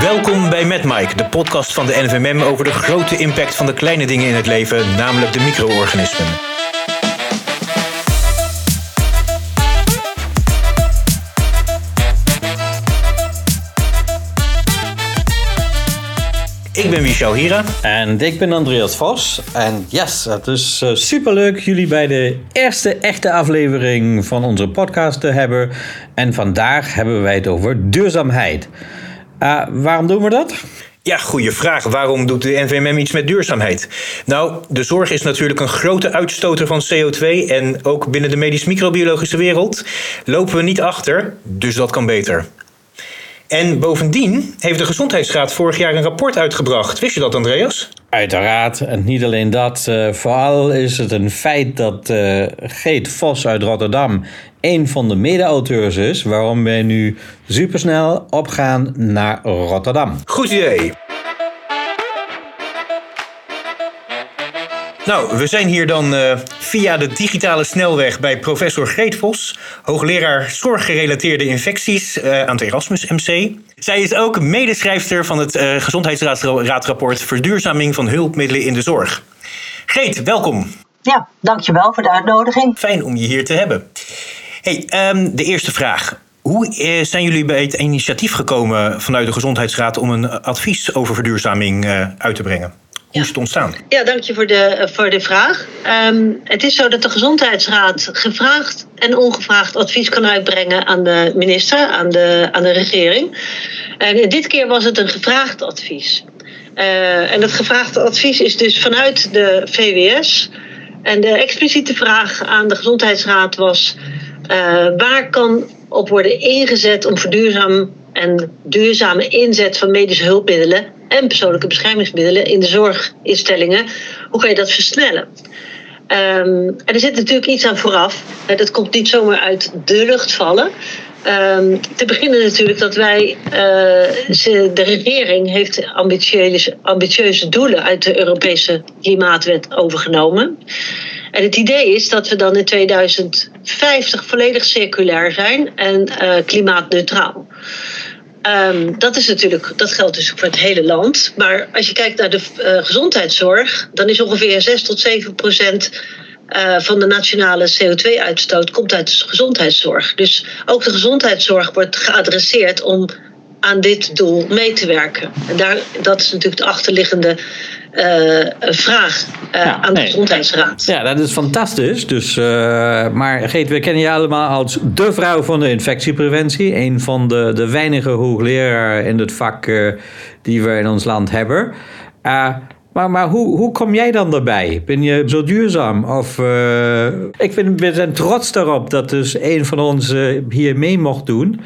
Welkom bij Met Mike, de podcast van de NVMM over de grote impact van de kleine dingen in het leven, namelijk de micro-organismen. Ik ben Michel Hira. En ik ben Andreas Vos. En yes, het is uh, superleuk jullie bij de eerste echte aflevering van onze podcast te hebben. En vandaag hebben wij het over duurzaamheid. Uh, waarom doen we dat? Ja, goede vraag. Waarom doet de NVMM iets met duurzaamheid? Nou, de zorg is natuurlijk een grote uitstoter van CO2 en ook binnen de medisch-microbiologische wereld lopen we niet achter, dus dat kan beter. En bovendien heeft de Gezondheidsraad vorig jaar een rapport uitgebracht. Wist je dat, Andreas? Uiteraard. En niet alleen dat. Uh, vooral is het een feit dat uh, Geet Vos uit Rotterdam een van de mede-auteurs is. Waarom wij nu supersnel opgaan naar Rotterdam. Goed idee. Nou, we zijn hier dan uh, via de digitale snelweg bij professor Greet Vos, hoogleraar zorggerelateerde infecties uh, aan het Erasmus MC. Zij is ook medeschrijfster van het uh, Gezondheidsraadrapport Verduurzaming van hulpmiddelen in de zorg. Greet, welkom. Ja, dankjewel voor de uitnodiging. Fijn om je hier te hebben. Hey, um, de eerste vraag. Hoe zijn jullie bij het initiatief gekomen vanuit de Gezondheidsraad om een advies over verduurzaming uit te brengen? Hoe is het ontstaan? Ja, dank je voor de, voor de vraag. Um, het is zo dat de Gezondheidsraad gevraagd en ongevraagd advies kan uitbrengen aan de minister, aan de, aan de regering. En dit keer was het een gevraagd advies. Uh, en dat gevraagde advies is dus vanuit de VWS. En de expliciete vraag aan de Gezondheidsraad was: uh, waar kan op worden ingezet om verduurzaam en duurzame inzet van medische hulpmiddelen en persoonlijke beschermingsmiddelen in de zorginstellingen. Hoe kan je dat versnellen? Um, en er zit natuurlijk iets aan vooraf. Dat komt niet zomaar uit de lucht vallen. Um, te beginnen natuurlijk dat wij, uh, de regering heeft ambitieuze, ambitieuze doelen uit de Europese Klimaatwet overgenomen. En het idee is dat we dan in 2050 volledig circulair zijn en uh, klimaatneutraal. Um, dat, is natuurlijk, dat geldt dus voor het hele land. Maar als je kijkt naar de uh, gezondheidszorg, dan is ongeveer 6 tot 7 procent uh, van de nationale CO2-uitstoot komt uit de gezondheidszorg. Dus ook de gezondheidszorg wordt geadresseerd om aan dit doel mee te werken. En daar, dat is natuurlijk de achterliggende vraag uh, ja, aan de. Gezondheidsraad. Ja, dat is fantastisch. Dus, uh, maar Geet, we kennen je allemaal als de vrouw van de infectiepreventie. Een van de, de weinige hoogleraren in het vak die we in ons land hebben. maar maar hoe, hoe kom jij dan daarbij? Ben je zo duurzaam? Of, ik vind, we zijn trots daarop dat dus een van ons hier mee mocht doen.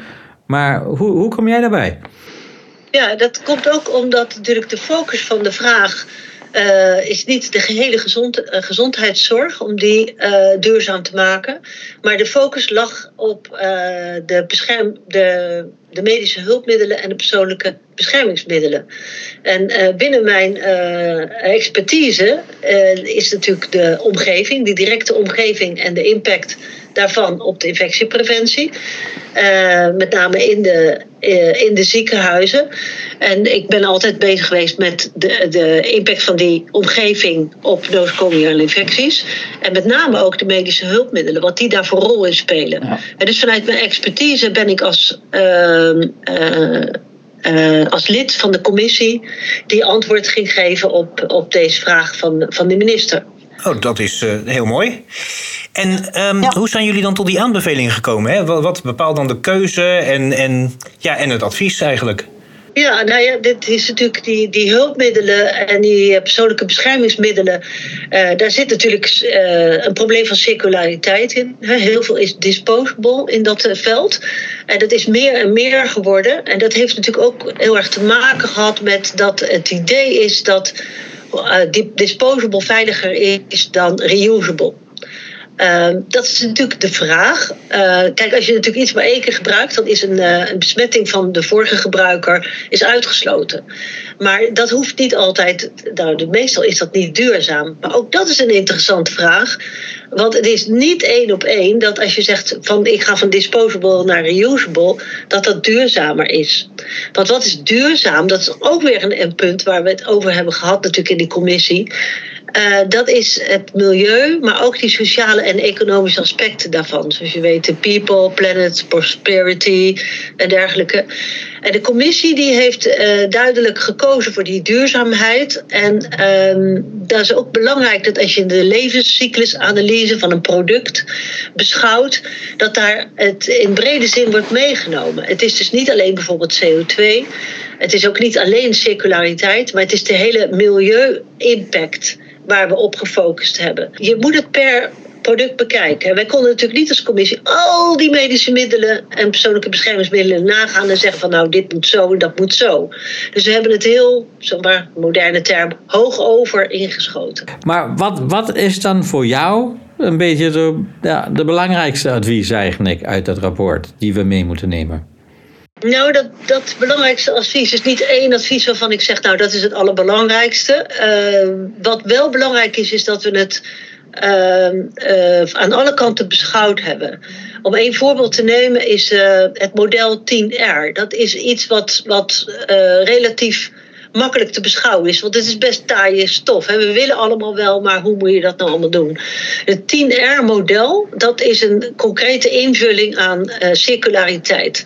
Maar hoe, hoe kom jij daarbij? Ja, dat komt ook omdat natuurlijk de focus van de vraag uh, is niet de gehele uh, gezondheidszorg om die uh, duurzaam te maken. Maar de focus lag op de, bescherm, de, de medische hulpmiddelen en de persoonlijke beschermingsmiddelen. En binnen mijn expertise is natuurlijk de omgeving, die directe omgeving en de impact daarvan op de infectiepreventie. met name in de, in de ziekenhuizen. En ik ben altijd bezig geweest met de, de impact van die omgeving op nosocomiale infecties. En met name ook de medische hulpmiddelen, wat die daar voor rol in spelen. Ja. En dus vanuit mijn expertise ben ik als. Uh, uh, uh, als lid van de commissie die antwoord ging geven op, op deze vraag van, van de minister. Oh, dat is uh, heel mooi. En um, ja. hoe zijn jullie dan tot die aanbevelingen gekomen? Hè? Wat, wat bepaalt dan de keuze en, en, ja, en het advies eigenlijk? Ja, nou ja, dit is natuurlijk die, die hulpmiddelen en die persoonlijke beschermingsmiddelen. Uh, daar zit natuurlijk uh, een probleem van circulariteit in. Heel veel is disposable in dat uh, veld. En dat is meer en meer geworden. En dat heeft natuurlijk ook heel erg te maken gehad met dat het idee is dat disposable veiliger is dan reusable. Ehm, dat is natuurlijk de vraag. Uh, kijk, als je natuurlijk iets maar één keer gebruikt, dan is een, uh, een, besmetting van de vorige gebruiker is uitgesloten. Maar dat hoeft niet altijd, nou, meestal is dat niet duurzaam. Maar ook dat is een interessante vraag. Want het is niet één op één dat als je zegt van ik ga van disposable naar reusable, dat dat duurzamer is. Want wat is duurzaam? Dat is ook weer een punt waar we het over hebben gehad natuurlijk in die commissie. Uh, dat is het milieu, maar ook die sociale en economische aspecten daarvan. Zoals je weet, de people, planet, prosperity en dergelijke. En de commissie die heeft uh, duidelijk gekozen voor die duurzaamheid. En uh, dat is ook belangrijk dat als je de levenscyclusanalyse van een product beschouwt, dat daar het in brede zin wordt meegenomen. Het is dus niet alleen bijvoorbeeld CO2. Het is ook niet alleen circulariteit, maar het is de hele milieu-impact waar we op gefocust hebben. Je moet het per product bekijken. Wij konden natuurlijk niet als commissie al die medische middelen en persoonlijke beschermingsmiddelen nagaan en zeggen van nou dit moet zo en dat moet zo. Dus we hebben het heel, zomaar moderne term, hoog over ingeschoten. Maar wat, wat is dan voor jou een beetje de, ja, de belangrijkste advies eigenlijk uit dat rapport die we mee moeten nemen? Nou, dat, dat belangrijkste advies is niet één advies waarvan ik zeg, nou, dat is het allerbelangrijkste. Uh, wat wel belangrijk is, is dat we het uh, uh, aan alle kanten beschouwd hebben. Om één voorbeeld te nemen is het model 10R. Dat is iets wat, wat relatief makkelijk te beschouwen is. Want het is best taaie stof. Hè. We willen allemaal wel, maar hoe moet je dat nou allemaal doen? Het 10R-model, dat is een concrete invulling aan circulariteit.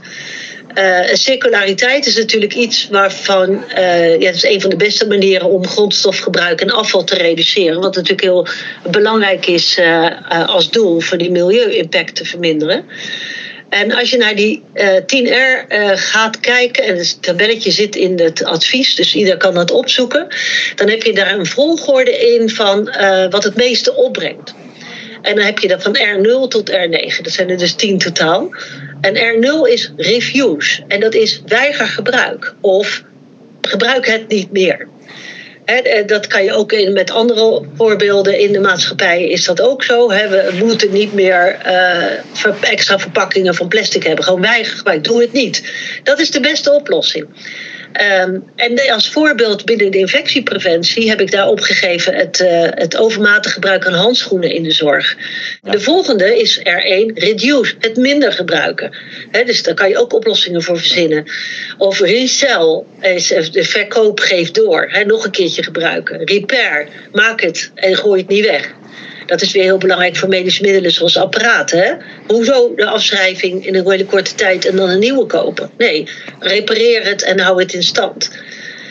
Uh, circulariteit is natuurlijk iets waarvan, uh, ja, dat is een van de beste manieren om grondstofgebruik en afval te reduceren. Wat natuurlijk heel belangrijk is uh, als doel voor die milieu-impact te verminderen. En als je naar die 10R gaat kijken, en het tabelletje zit in het advies, dus ieder kan dat opzoeken, dan heb je daar een volgorde in van wat het meeste opbrengt. En dan heb je dat van R0 tot R9. Dat zijn er dus 10 totaal. En R0 is refuse. En dat is weiger gebruik. Of gebruik het niet meer. dat kan je ook in, met andere voorbeelden in de maatschappij is dat ook zo. We moeten niet meer uh, extra verpakkingen van plastic hebben. Gewoon weiger gebruik. Doe het niet. Dat is de beste oplossing. Um, en als voorbeeld binnen de infectiepreventie heb ik daar opgegeven het, uh, het overmatig gebruik van handschoenen in de zorg. Ja. De volgende is er één, reduce, het minder gebruiken. He, dus daar kan je ook oplossingen voor verzinnen. Of resell, is, de verkoop geeft door, he, nog een keertje gebruiken. Repair, maak het en gooi het niet weg. Dat is weer heel belangrijk voor medische middelen zoals apparaten. Hè? Hoezo de afschrijving in een hele korte tijd en dan een nieuwe kopen? Nee, repareer het en hou het in stand.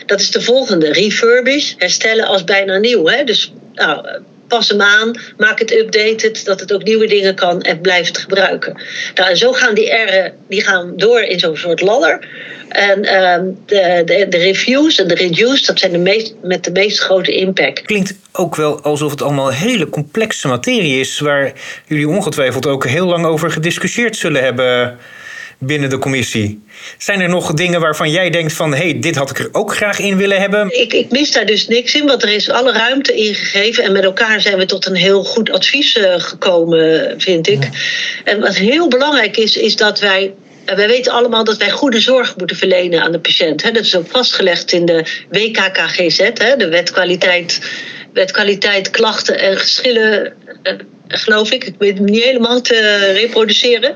Dat is de volgende. Refurbish, herstellen als bijna nieuw. Hè? Dus nou, pas hem aan, maak het updated, dat het ook nieuwe dingen kan en blijf het gebruiken. Nou, en zo gaan die R'en die gaan door in zo'n soort ladder. En uh, de, de, de, reviews en de reduce, dat zijn de meest, met de meest grote impact. Klinkt ook wel alsof het allemaal hele complexe materie is, waar jullie ongetwijfeld ook heel lang over gediscussieerd zullen hebben binnen de commissie. Zijn er nog dingen waarvan jij denkt van... hé, hey, dit had ik er ook graag in willen hebben? Ik, ik mis daar dus niks in, want er is alle ruimte ingegeven... en met elkaar zijn we tot een heel goed advies uh, gekomen, vind ik. En wat heel belangrijk is, is dat wij wij weten allemaal dat wij goede zorg moeten verlenen aan de patiënt. Dat is ook vastgelegd in de WKKGZ, de wet kwaliteit, wet kwaliteit klachten en geschillen, eh, geloof ik. Ik weet hem niet helemaal te reproduceren.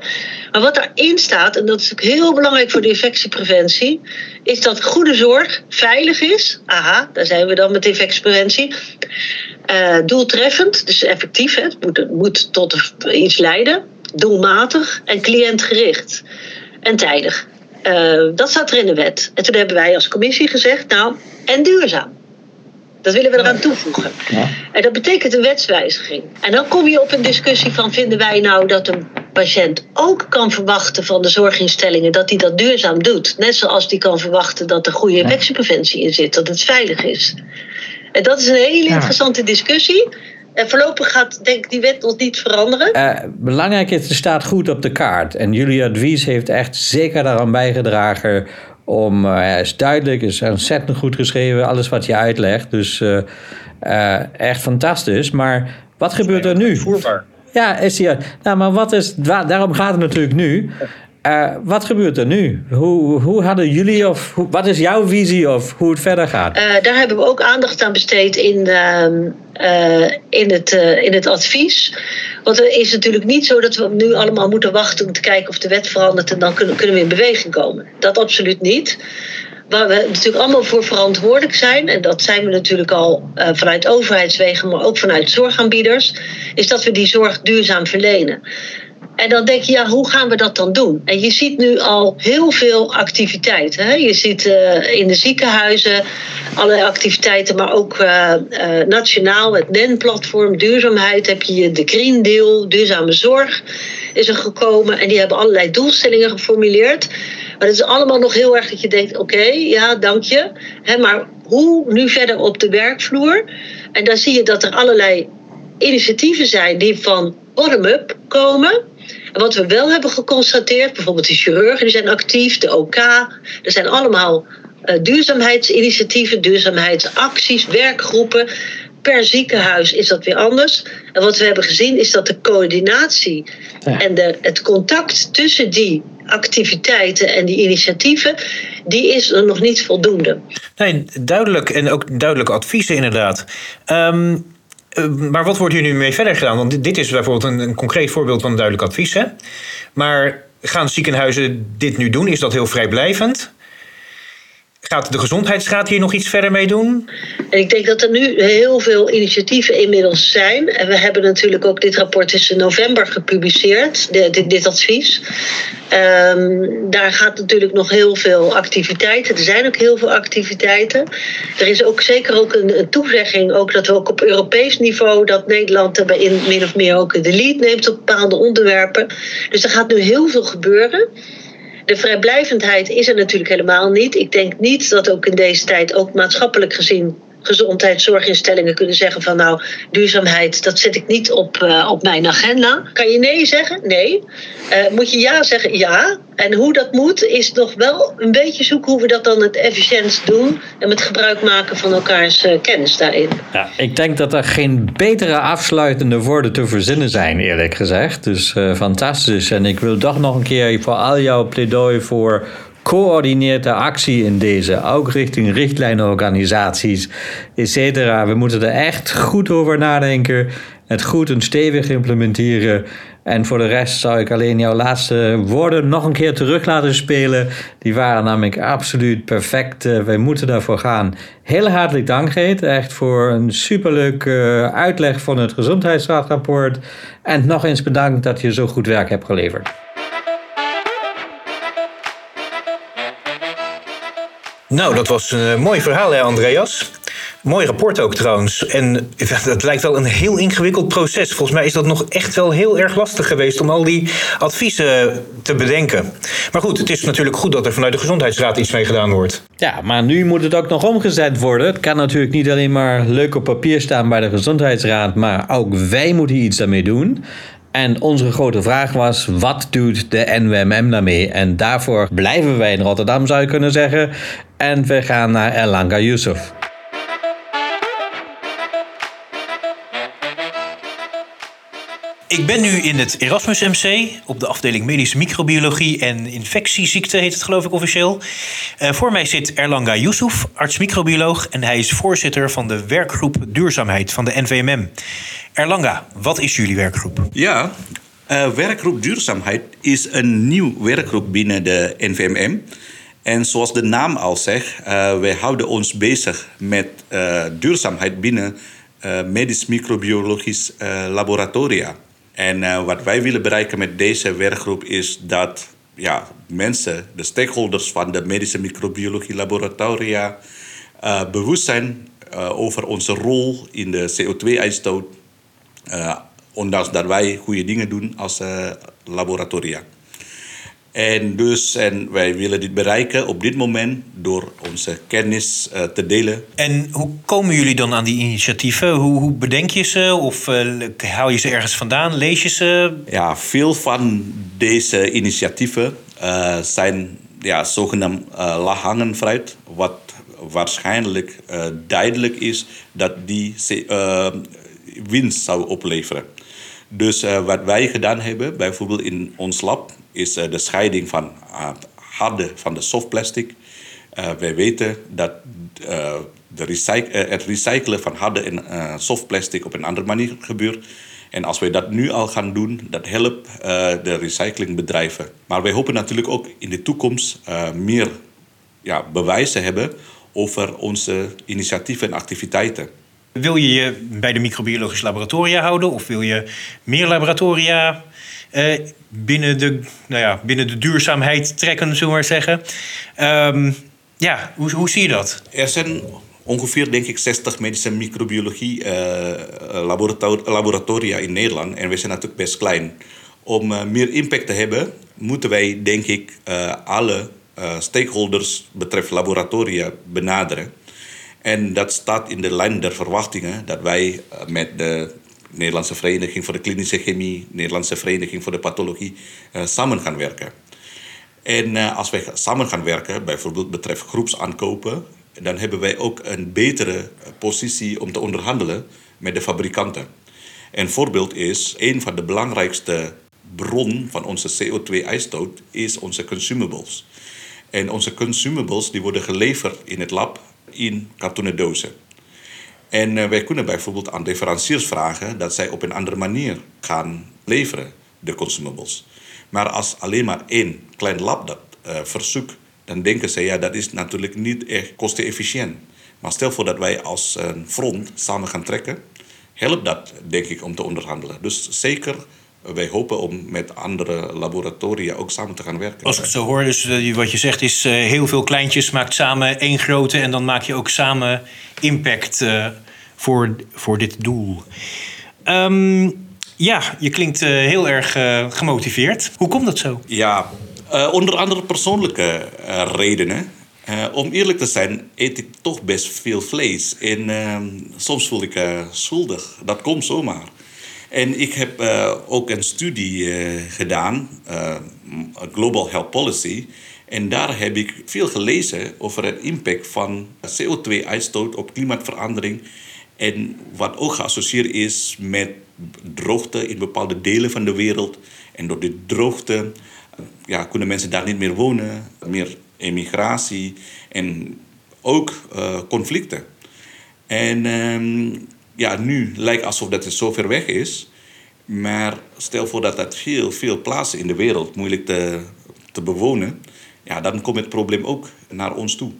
Maar wat daarin staat, en dat is ook heel belangrijk voor de infectiepreventie, is dat goede zorg veilig is. Aha, daar zijn we dan met infectiepreventie. Uh, doeltreffend, dus effectief. Hè. Het moet, moet tot iets leiden. Doelmatig en cliëntgericht en tijdig. Uh, dat staat er in de wet. En toen hebben wij als commissie gezegd, nou, en duurzaam. Dat willen we eraan toevoegen. Ja. En dat betekent een wetswijziging. En dan kom je op een discussie van: vinden wij nou dat een patiënt ook kan verwachten van de zorginstellingen dat hij dat duurzaam doet? Net zoals die kan verwachten dat er goede infectiepreventie in zit, dat het veilig is. En dat is een hele interessante discussie. En voorlopig gaat denk ik die wet nog niet veranderen. Uh, belangrijk is, het staat goed op de kaart. En Julia Dwies heeft echt zeker daaraan bijgedragen om, uh, hij is duidelijk, is ontzettend goed geschreven, alles wat je uitlegt. Dus uh, echt fantastisch. Maar wat gebeurt er nu? Voerbaar. Ja, is die. Nou, maar wat is. Daarom gaat het natuurlijk nu. Uh, wat gebeurt er nu? Hoe, hoe hadden jullie of wat is jouw visie of hoe het verder gaat? Uh, daar hebben we ook aandacht aan besteed in, uh, in, het, in het advies. Want het is natuurlijk niet zo dat we nu allemaal moeten wachten om te kijken of de wet verandert en dan kunnen, kunnen we in beweging komen. Dat absoluut niet. Waar we natuurlijk allemaal voor verantwoordelijk zijn, en dat zijn we natuurlijk al vanuit overheidswegen, maar ook vanuit zorgaanbieders, is dat we die zorg duurzaam verlenen. En dan denk je, ja, hoe gaan we dat dan doen? En je ziet nu al heel veel activiteiten. Hè? Je ziet uh, in de ziekenhuizen allerlei activiteiten, maar ook uh, uh, nationaal, het NEN-platform, duurzaamheid, heb je de Green Deal, duurzame zorg is er gekomen. En die hebben allerlei doelstellingen geformuleerd. Maar het is allemaal nog heel erg dat je denkt, oké, ja, dank je. Hè, maar hoe nu verder op de werkvloer? En dan zie je dat er allerlei initiatieven zijn die van bottom-up komen. En wat we wel hebben geconstateerd, bijvoorbeeld de chirurgen die zijn actief, de OK, er zijn allemaal uh, duurzaamheidsinitiatieven, duurzaamheidsacties, werkgroepen. Per ziekenhuis is dat weer anders. En wat we hebben gezien is dat de coördinatie ja. en de, het contact tussen die activiteiten en die initiatieven, die is er nog niet voldoende. Nee, duidelijk en ook duidelijke adviezen inderdaad. Um, uh, maar wat wordt hier nu mee verder gedaan? Want dit is bijvoorbeeld een, een concreet voorbeeld van een duidelijk advies. Hè? Maar gaan ziekenhuizen dit nu doen? Is dat heel vrijblijvend? Gaat de Gezondheidsraad hier nog iets verder mee doen? En ik denk dat er nu heel veel initiatieven inmiddels zijn. En we hebben natuurlijk ook dit rapport in november gepubliceerd, dit, dit advies. Um, daar gaat natuurlijk nog heel veel activiteiten. Er zijn ook heel veel activiteiten. Er is ook zeker ook een, toezegging, ook dat we ook op Europees niveau, dat Nederland er in min of meer ook de lead neemt op bepaalde onderwerpen. Dus er gaat nu heel veel gebeuren. De vrijblijvendheid is er natuurlijk helemaal niet. Ik denk niet dat ook in deze tijd, ook maatschappelijk gezien, gezondheidszorginstellingen kunnen zeggen van nou, duurzaamheid, dat zet ik niet op, uh, op mijn agenda. Kan je nee zeggen? Nee. Uh, moet je ja zeggen? Ja. En hoe dat moet, is nog wel een beetje zoeken hoe we dat dan het efficiëntst doen en met gebruik maken van elkaars uh, kennis daarin. Ja, ik denk dat er geen betere afsluitende woorden te verzinnen zijn, eerlijk gezegd. Dus fantastisch. En ik wil toch nog een keer voor al jouw pleidooi voor coördineerde actie in deze, ook richting richtlijnorganisaties, etc. We moeten er echt goed over nadenken, het goed en stevig implementeren. En voor de rest zou ik alleen jouw laatste woorden nog een keer terug laten spelen. Die waren namelijk absoluut perfect. Uh, wij moeten daarvoor gaan. Heel hartelijk dank, Geet. Echt voor een superleuk uh, uitleg van het Gezondheidsraadrapport. En nog eens bedankt dat je zo goed werk hebt geleverd. Nou, dat was een mooi verhaal, hè, Andreas? Mooi rapport ook trouwens. En het lijkt wel een heel ingewikkeld proces. Volgens mij is dat nog echt wel heel erg lastig geweest om al die adviezen te bedenken. Maar goed, het is natuurlijk goed dat er vanuit de Gezondheidsraad iets mee gedaan wordt. Ja, maar nu moet het ook nog omgezet worden. Het kan natuurlijk niet alleen maar leuk op papier staan bij de Gezondheidsraad, maar ook wij moeten iets daarmee doen. En onze grote vraag was: wat doet de NWMM daarmee? En daarvoor blijven wij in Rotterdam, zou je kunnen zeggen. En we gaan naar Erlanga Yusuf. Ik ben nu in het Erasmus MC op de afdeling medische microbiologie en infectieziekten heet het geloof ik officieel. Uh, voor mij zit Erlanga Yusuf, arts-microbioloog en hij is voorzitter van de werkgroep duurzaamheid van de NVMM. Erlanga, wat is jullie werkgroep? Ja, uh, werkgroep duurzaamheid is een nieuw werkgroep binnen de NVMM. En zoals de naam al zegt, uh, wij houden ons bezig met duurzaamheid binnen medisch-microbiologisch laboratoria. En uh, wat wij willen bereiken met deze werkgroep is dat ja, mensen, de stakeholders van de medische microbiologie laboratoria, uh, bewust zijn uh, over onze rol in de CO2-uitstoot. ondanks dat wij goede dingen doen als laboratoria. En dus en wij willen dit bereiken op dit moment door onze kennis uh, te delen. En hoe komen jullie dan aan die initiatieven? Hoe, hoe bedenk je ze? Of uh, haal je ze ergens vandaan? Lees je ze? Ja, veel van deze initiatieven uh, zijn ja, zogenaamd uh, fruit. Wat waarschijnlijk duidelijk is dat die winst zou opleveren. Dus wat wij gedaan hebben, bijvoorbeeld in ons lab, is uh, de scheiding van uh, harde van de soft plastic. wij weten dat de het recyclen van harde en soft plastic op een andere manier gebeurt. En als wij dat nu al gaan doen, dat helpt de recyclingbedrijven. Maar wij hopen natuurlijk ook in de toekomst meer ja, bewijzen hebben over onze initiatieven en activiteiten. Wil je je bij de microbiologische laboratoria houden of wil je meer laboratoria eh, binnen, de, nou ja, binnen de duurzaamheid trekken, zullen we maar zeggen? Um, ja, hoe, hoe zie je dat? Er zijn ongeveer, denk ik, 60 medische microbiologie uh, laboratoria in Nederland en we zijn natuurlijk best klein. Om meer impact te hebben, moeten wij, denk ik, alle stakeholders betreft laboratoria benaderen. En dat staat in de lijn der verwachtingen dat wij eh, met de Nederlandse Vereniging voor de Klinische Chemie, Nederlandse Vereniging voor de Pathologie uh, samen gaan werken. En uh, als wij samen gaan werken, bijvoorbeeld betreft groepsaankopen, dan hebben wij ook een betere positie om te onderhandelen met de fabrikanten. Een voorbeeld is, een van de belangrijkste bron van onze CO2-uitstoot is onze consumables. En onze consumables die worden geleverd in het lab in kartonnen dozen. En uh, wij kunnen bijvoorbeeld aan leveranciers vragen dat zij op een andere manier gaan leveren, de consumables. Maar als alleen maar één klein lab dat uh, verzoekt, dan denken ze ja, dat is natuurlijk niet echt kostenefficiënt. Maar stel voor dat wij als een front samen gaan trekken, helpt dat denk ik om te onderhandelen. Dus zeker wij hopen om met andere laboratoria ook samen te gaan werken. Als ik het zo hoor, dus eh, wat je zegt is uh, heel veel kleintjes maakt samen één grote en dan maak je ook samen impact uh, voor, voor dit doel. Um, ja, je klinkt heel erg gemotiveerd. Hoe komt dat zo? Ja, onder andere persoonlijke redenen. om eerlijk te zijn, eet ik toch best veel vlees. En ehm, soms voel ik schuldig. Dat komt zomaar. En ik heb uh, ook een studie uh, gedaan, uh, Global Health Policy. En daar heb ik veel gelezen over het impact van CO2-uitstoot op klimaatverandering. En wat ook geassocieerd is met droogte in bepaalde delen van de wereld. En door de droogte ja, kunnen mensen daar niet meer wonen, meer emigratie en ook conflicten. En ehm, ja, nu lijkt alsof dat het zo ver weg is. Maar stel voor dat dat veel, veel plaatsen in de wereld moeilijk te, te bewonen. Ja, dan komt het probleem ook naar ons toe.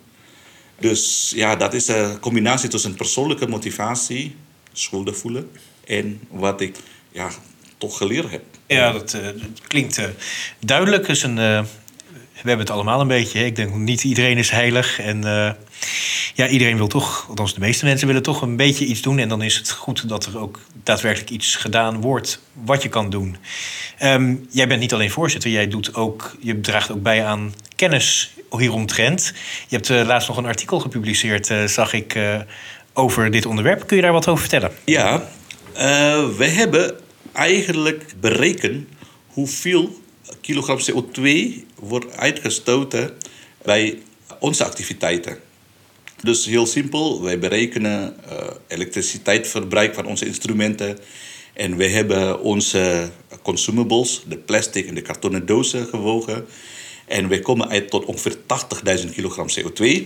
Dus ja, dat is een combinatie tussen persoonlijke motivatie, schuldig voelen... en wat ik ja, toch geleerd heb. Ja, dat, uh, klinkt uh, duidelijk. is een, we hebben het allemaal een beetje. Ik denk niet iedereen is heilig. En ja, iedereen wil toch, althans de meeste mensen willen toch een beetje iets doen. En dan is het goed dat er ook daadwerkelijk iets gedaan wordt wat je kan doen. Um, jij bent niet alleen voorzitter, jij doet ook, je draagt ook bij aan kennis hieromtrent. Je hebt uh, laatst nog een artikel gepubliceerd, uh, zag ik, uh, over dit onderwerp. Kun je daar wat over vertellen? Ja, we hebben eigenlijk berekend hoeveel kilogram CO2 wordt uitgestoten bij onze activiteiten. Dus heel simpel, wij berekenen uh, elektriciteitsverbruik van onze instrumenten. En we hebben onze consumables, de plastic en de kartonnen dozen gewogen. En we komen uit tot ongeveer 80.000 kilogram CO2.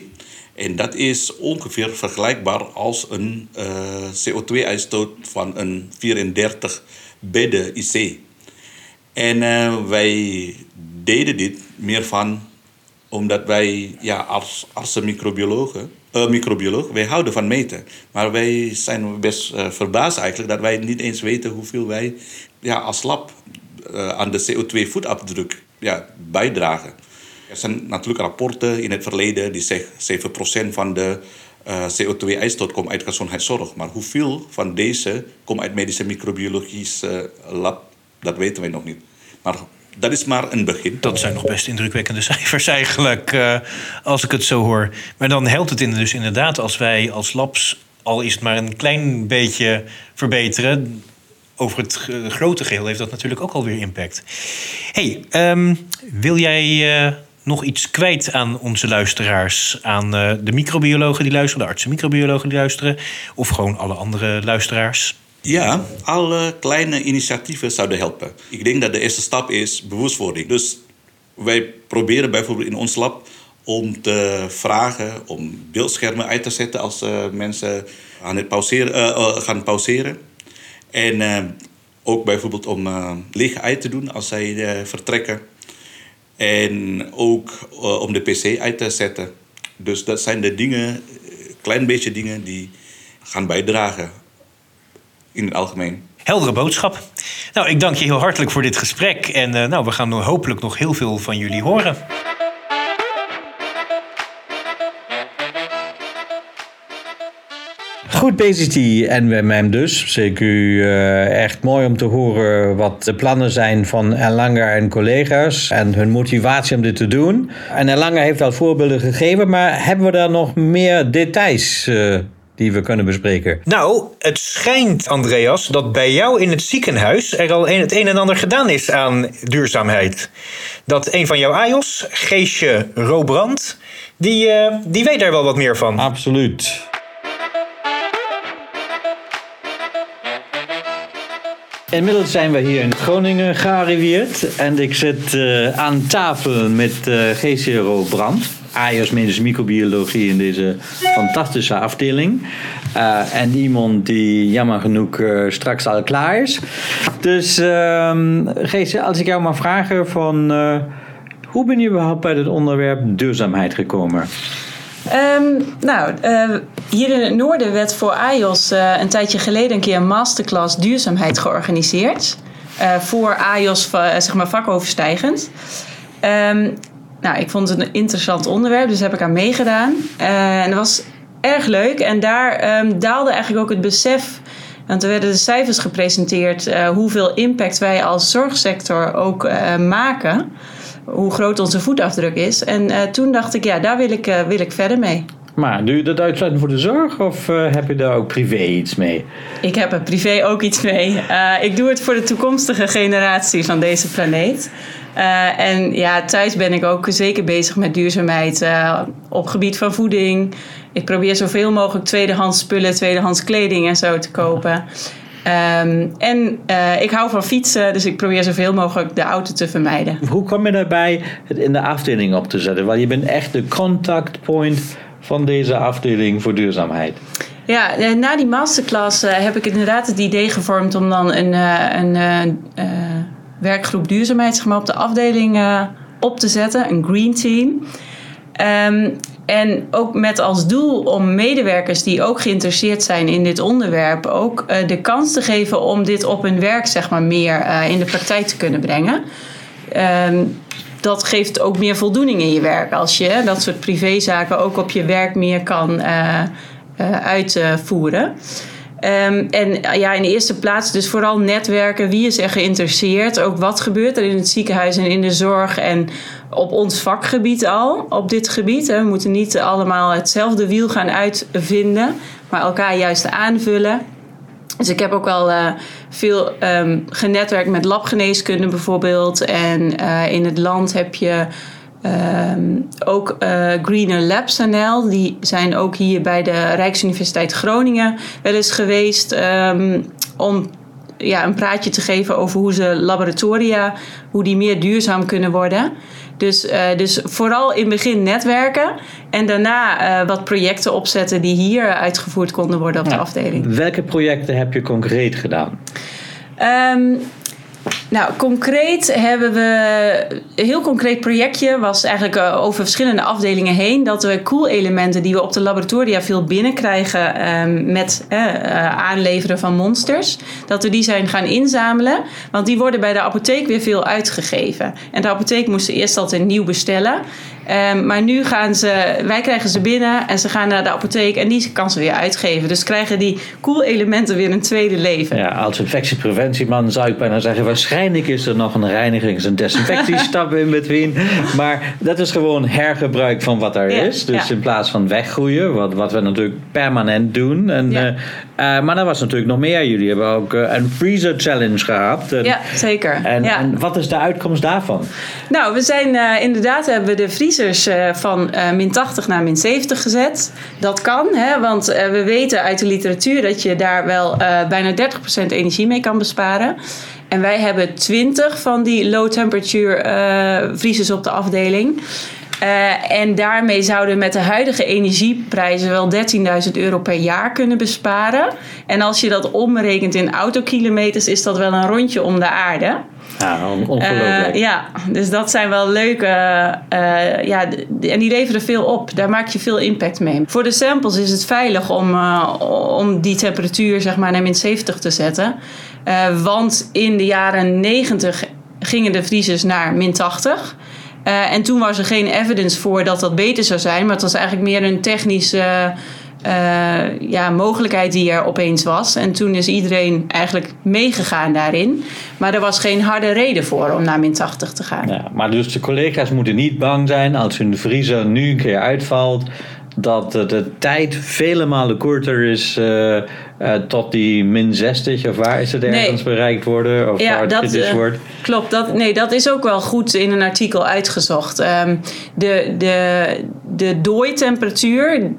En dat is ongeveer vergelijkbaar als een uh, CO2-uitstoot van een 34 bedden IC. En uh, wij deden dit meer van omdat wij ja, als, als microbiologen uh, microbioloog, wij houden van meten. Maar wij zijn best uh, verbaasd eigenlijk dat wij niet eens weten hoeveel wij ja, als lab uh, aan de CO2-voetafdruk ja, bijdragen. Er zijn natuurlijk rapporten in het verleden die zeggen 7% van de CO2-uitstoot komt uit gezondheidszorg. Maar hoeveel van deze komt uit medische microbiologische lab, dat weten wij nog niet. Maar dat is maar een begin. Dat zijn nog best indrukwekkende cijfers eigenlijk, uh, als ik het zo hoor. Maar dan helpt het dus inderdaad als wij als labs, al is het maar een klein beetje verbeteren. Over het grote geheel heeft dat natuurlijk ook alweer impact. hey, um, wil jij uh, nog iets kwijt aan onze luisteraars? Aan uh, de microbiologen die luisteren, de artsen microbiologen die luisteren, of gewoon alle andere luisteraars? Ja, alle kleine initiatieven zouden helpen. Ik denk dat de eerste stap is bewustwording. Dus wij proberen bijvoorbeeld in ons lab om te vragen om beeldschermen uit te zetten als uh, mensen aan het pauzeren, uh, gaan pauzeren. En ook bijvoorbeeld om licht uit te doen als zij vertrekken. En ook om de pc uit te zetten. Dus dat zijn de dingen, klein beetje dingen die gaan bijdragen in het algemeen. Heldere boodschap. Nou, ik dank je heel hartelijk voor dit gesprek. En uh, nou, we gaan hopelijk nog heel veel van jullie horen. Goed bezig die NWMM dus. Zeker uh, echt mooi om te horen wat de plannen zijn van Erlanger en collega's en hun motivatie om dit te doen. En Erlanger heeft al voorbeelden gegeven, maar hebben we daar nog meer details uh, die we kunnen bespreken? Nou, het schijnt, Andreas, dat bij jou in het ziekenhuis er al een, het een en ander gedaan is aan duurzaamheid. Dat een van jouw AIOS, Geesje Robrand, die, uh, die weet daar wel wat meer van. Absoluut. Inmiddels zijn we hier in Groningen gearriveerd en ik zit uh, aan tafel met uh, Geesje Robrand. AIOS Medische Microbiologie in deze fantastische afdeling. Uh, en iemand die jammer genoeg uh, straks al klaar is. Dus uh, Geesje, als ik jou mag vragen van... Uh, hoe ben je überhaupt bij het onderwerp duurzaamheid gekomen? Um, nou, hier in het noorden werd voor AIOS een tijdje geleden een keer een masterclass duurzaamheid georganiseerd. Voor AIOS, zeg maar vakoverstijgend. Um, nou, ik vond het een interessant onderwerp, dus heb ik aan meegedaan. Uh, en dat was erg leuk. En daar um, daalde eigenlijk ook het besef. Want er werden de cijfers gepresenteerd uh, hoeveel impact wij als zorgsector ook uh, maken. Hoe groot onze voetafdruk is. En toen dacht ik, ja, daar wil ik, wil ik verder mee. Maar doe je dat uitsluitend voor de zorg of uh, heb je daar ook privé iets mee? Ik heb er privé ook iets mee. Uh, ik doe het voor de toekomstige generatie van deze planeet. Uh, en ja, thuis ben ik ook zeker bezig met duurzaamheid op gebied van voeding. Ik probeer zoveel mogelijk tweedehands spullen, tweedehands kleding en zo te kopen. Um, en uh, ik hou van fietsen, dus ik probeer zoveel mogelijk de auto te vermijden. Hoe kom je daarbij het in de afdeling op te zetten? Want je bent echt de contact point van deze afdeling voor duurzaamheid. Ja, eh, na die masterclass heb ik inderdaad het idee gevormd om dan een, een uh, werkgroep duurzaamheid zeg maar, op de afdeling op te zetten, een green team. Um, en ook met als doel om medewerkers die ook geïnteresseerd zijn in dit onderwerp ook de kans te geven om dit op hun werk zeg maar, meer in de praktijk te kunnen brengen. Um, dat geeft ook meer voldoening in je werk. Als je dat soort privézaken ook op je werk meer kan uitvoeren. Um, en ja, in de eerste plaats dus vooral netwerken. Wie is er geïnteresseerd? Ook wat gebeurt er in het ziekenhuis en in de zorg en op ons vakgebied al, op dit gebied. We moeten niet allemaal hetzelfde wiel gaan uitvinden, maar elkaar juist aanvullen. Dus ik heb ook al uh, veel um, genetwerkt met labgeneeskunde bijvoorbeeld. En uh, in het land heb je um, ook uh, Greener Labs NL. Die zijn ook hier bij de Rijksuniversiteit Groningen wel eens geweest um, om ja, een praatje te geven over hoe ze laboratoria, hoe die meer duurzaam kunnen worden. Dus, uh, dus vooral in het begin netwerken en daarna uh, wat projecten opzetten die hier uitgevoerd konden worden op de afdeling. Welke projecten heb je concreet gedaan? Um, nou, concreet hebben we een heel concreet projectje was eigenlijk uh, over verschillende afdelingen heen dat we koelelementen die we op de laboratoria veel binnenkrijgen um, met uh, uh, aanleveren van monsters, dat we die zijn gaan inzamelen, want die worden bij de apotheek weer veel uitgegeven. En de apotheek moest eerst altijd nieuw bestellen. Um, maar nu gaan ze, wij krijgen ze binnen en ze gaan naar de apotheek en die kan ze weer uitgeven. Dus krijgen die koelelementen weer een tweede leven. Ja, als infectiepreventieman zou ik bijna zeggen, Waarschijnlijk is er nog een reinigings- en desinfectiestap in between. Maar dat is gewoon hergebruik van wat er Ja, is. Dus ja. in plaats van weggroeien, wat, wat we natuurlijk permanent doen. En, Ja. eh, eh, maar er was natuurlijk nog meer. Jullie hebben ook eh, een freezer challenge gehad. En, Ja, zeker. En, ja. en wat is de uitkomst daarvan? Nou, we zijn eh, inderdaad hebben we de vriezers eh, van eh, min 80 naar min 70 gezet. Dat kan, hè, want eh, we weten uit de literatuur dat je daar wel eh, bijna 30% energie mee kan besparen. En wij hebben 20 van die low temperature eh, vriezers op de afdeling. Eh, en daarmee zouden we met de huidige energieprijzen wel 13.000 euro per jaar kunnen besparen. En als je dat omrekent in autokilometers, is dat wel een rondje om de aarde. Ja, on- ongelooflijk. Eh, ja, dus dat zijn wel leuke. eh, ja, en die leveren veel op. Daar maak je veel impact mee. Voor de samples is het veilig om, om die temperatuur zeg maar, naar min 70 te zetten. Want in de jaren 90 gingen de vriezers naar min 80. Eh, en toen was er geen evidence voor dat dat beter zou zijn. Maar het was eigenlijk meer een technische eh, ja, mogelijkheid die er opeens was. En toen is iedereen eigenlijk meegegaan daarin. Maar er was geen harde reden voor om naar min 80 te gaan. Ja, maar dus de collega's moeten niet bang zijn als hun vriezer nu een keer uitvalt. Dat de, de tijd vele malen korter is eh, eh, tot die min 60 of waar is het Nee. ergens bereikt worden? Of waar het kritisch eh, wordt. klopt. Dat, nee, dat is ook wel goed in een artikel uitgezocht. Ehm, de, de, de dooitemperatuur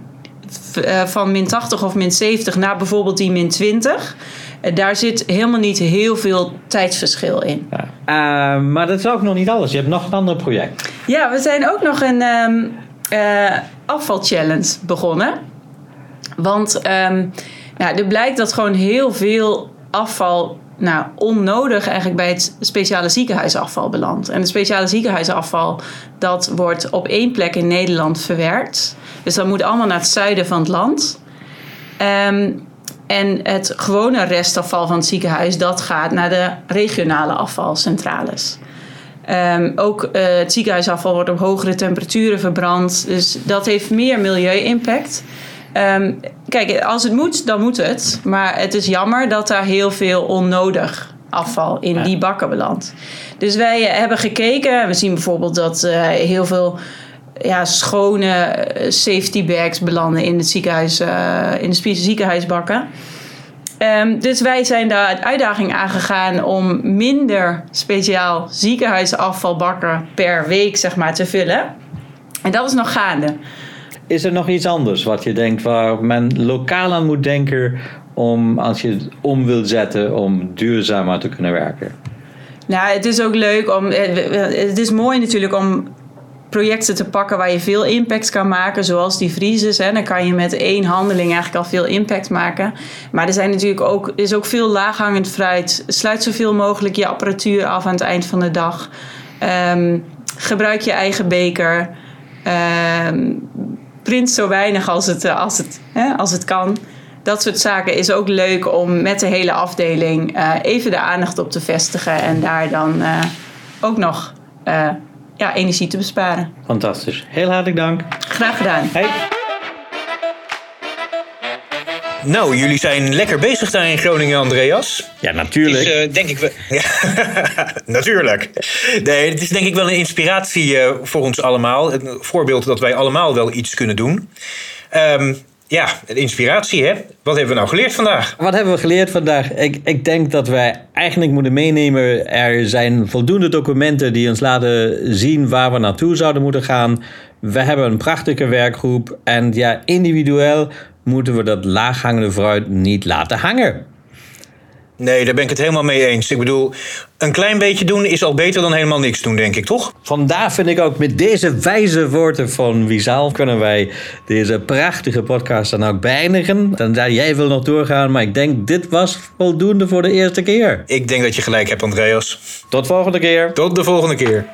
van min 80 of min 70 naar bijvoorbeeld die min 20... eh, daar zit helemaal niet heel veel tijdsverschil in. Ja. Maar dat is ook nog niet alles. Je hebt nog een ander project. Ja, we zijn ook nog een ehm eh, afvalchallenge begonnen. Want ehm, nou, er blijkt dat gewoon heel veel afval nou, onnodig eigenlijk bij het speciale ziekenhuisafval belandt. En het speciale ziekenhuisafval dat wordt op één plek in Nederland verwerkt. Dus dat moet allemaal naar het zuiden van het land. Ehm, en het gewone restafval van het ziekenhuis dat gaat naar de regionale afvalcentrales. Ehm, ook eh, het ziekenhuisafval wordt op hogere temperaturen verbrand. Dus dat heeft meer milieu-impact. Ehm, kijk, als het moet, dan moet het. Maar het is jammer dat daar heel veel onnodig afval in Ja. die bakken belandt. Dus wij eh, hebben gekeken. We zien bijvoorbeeld dat eh, heel veel ja, schone safety bags belanden in het ziekenhuis, in de ziekenhuisbakken. Ehm, dus wij zijn daar de uitdaging aangegaan om minder speciaal ziekenhuisafvalbakken per week zeg maar, te vullen. En dat is nog gaande. Is er nog iets anders wat je denkt waar men lokaal aan moet denken om als je het om wil zetten om duurzamer te kunnen werken? Nou, het is ook leuk om. eh, Het is mooi natuurlijk om projecten te pakken waar je veel impact kan maken, zoals die vriezers. Hè. Dan kan je met één handeling eigenlijk al veel impact maken. Maar er zijn natuurlijk ook, is ook veel laaghangend fruit. Sluit zoveel mogelijk je apparatuur af aan het eind van de dag. Ehm, gebruik je eigen beker. Ehm, print zo weinig als het, eh, als het, hè, als het kan. Dat soort zaken is ook leuk om met de hele afdeling eh, even de aandacht op te vestigen en daar dan eh, ook nog ja, energie te besparen. Fantastisch. Heel hartelijk dank. Graag gedaan. Hey. Nou, jullie zijn lekker bezig daar in Groningen, Andreas. Ja, natuurlijk. Is, eh, denk ik wel. Ja, natuurlijk. Nee, het is denk ik wel een inspiratie eh, voor ons allemaal. Een voorbeeld dat wij allemaal wel iets kunnen doen. Ehm, ja, inspiratie, hè? Wat hebben we nou geleerd vandaag? Wat hebben we geleerd vandaag? Ik, ik denk dat wij eigenlijk moeten meenemen. Er zijn voldoende documenten die ons laten zien waar we naartoe zouden moeten gaan. We hebben een prachtige werkgroep. En ja, individueel moeten we dat laaghangende fruit niet laten hangen. Nee, daar ben ik het helemaal mee eens. Ik bedoel, een klein beetje doen is al beter dan helemaal niks doen, denk ik, toch? Vandaar vind ik ook met deze wijze woorden van Wiesal kunnen wij deze prachtige podcast dan ook beëindigen. Dan zei jij wil nog doorgaan, maar ik denk dit was voldoende voor de eerste keer. Ik denk dat je gelijk hebt, Andreas. Tot volgende keer. Tot de volgende keer.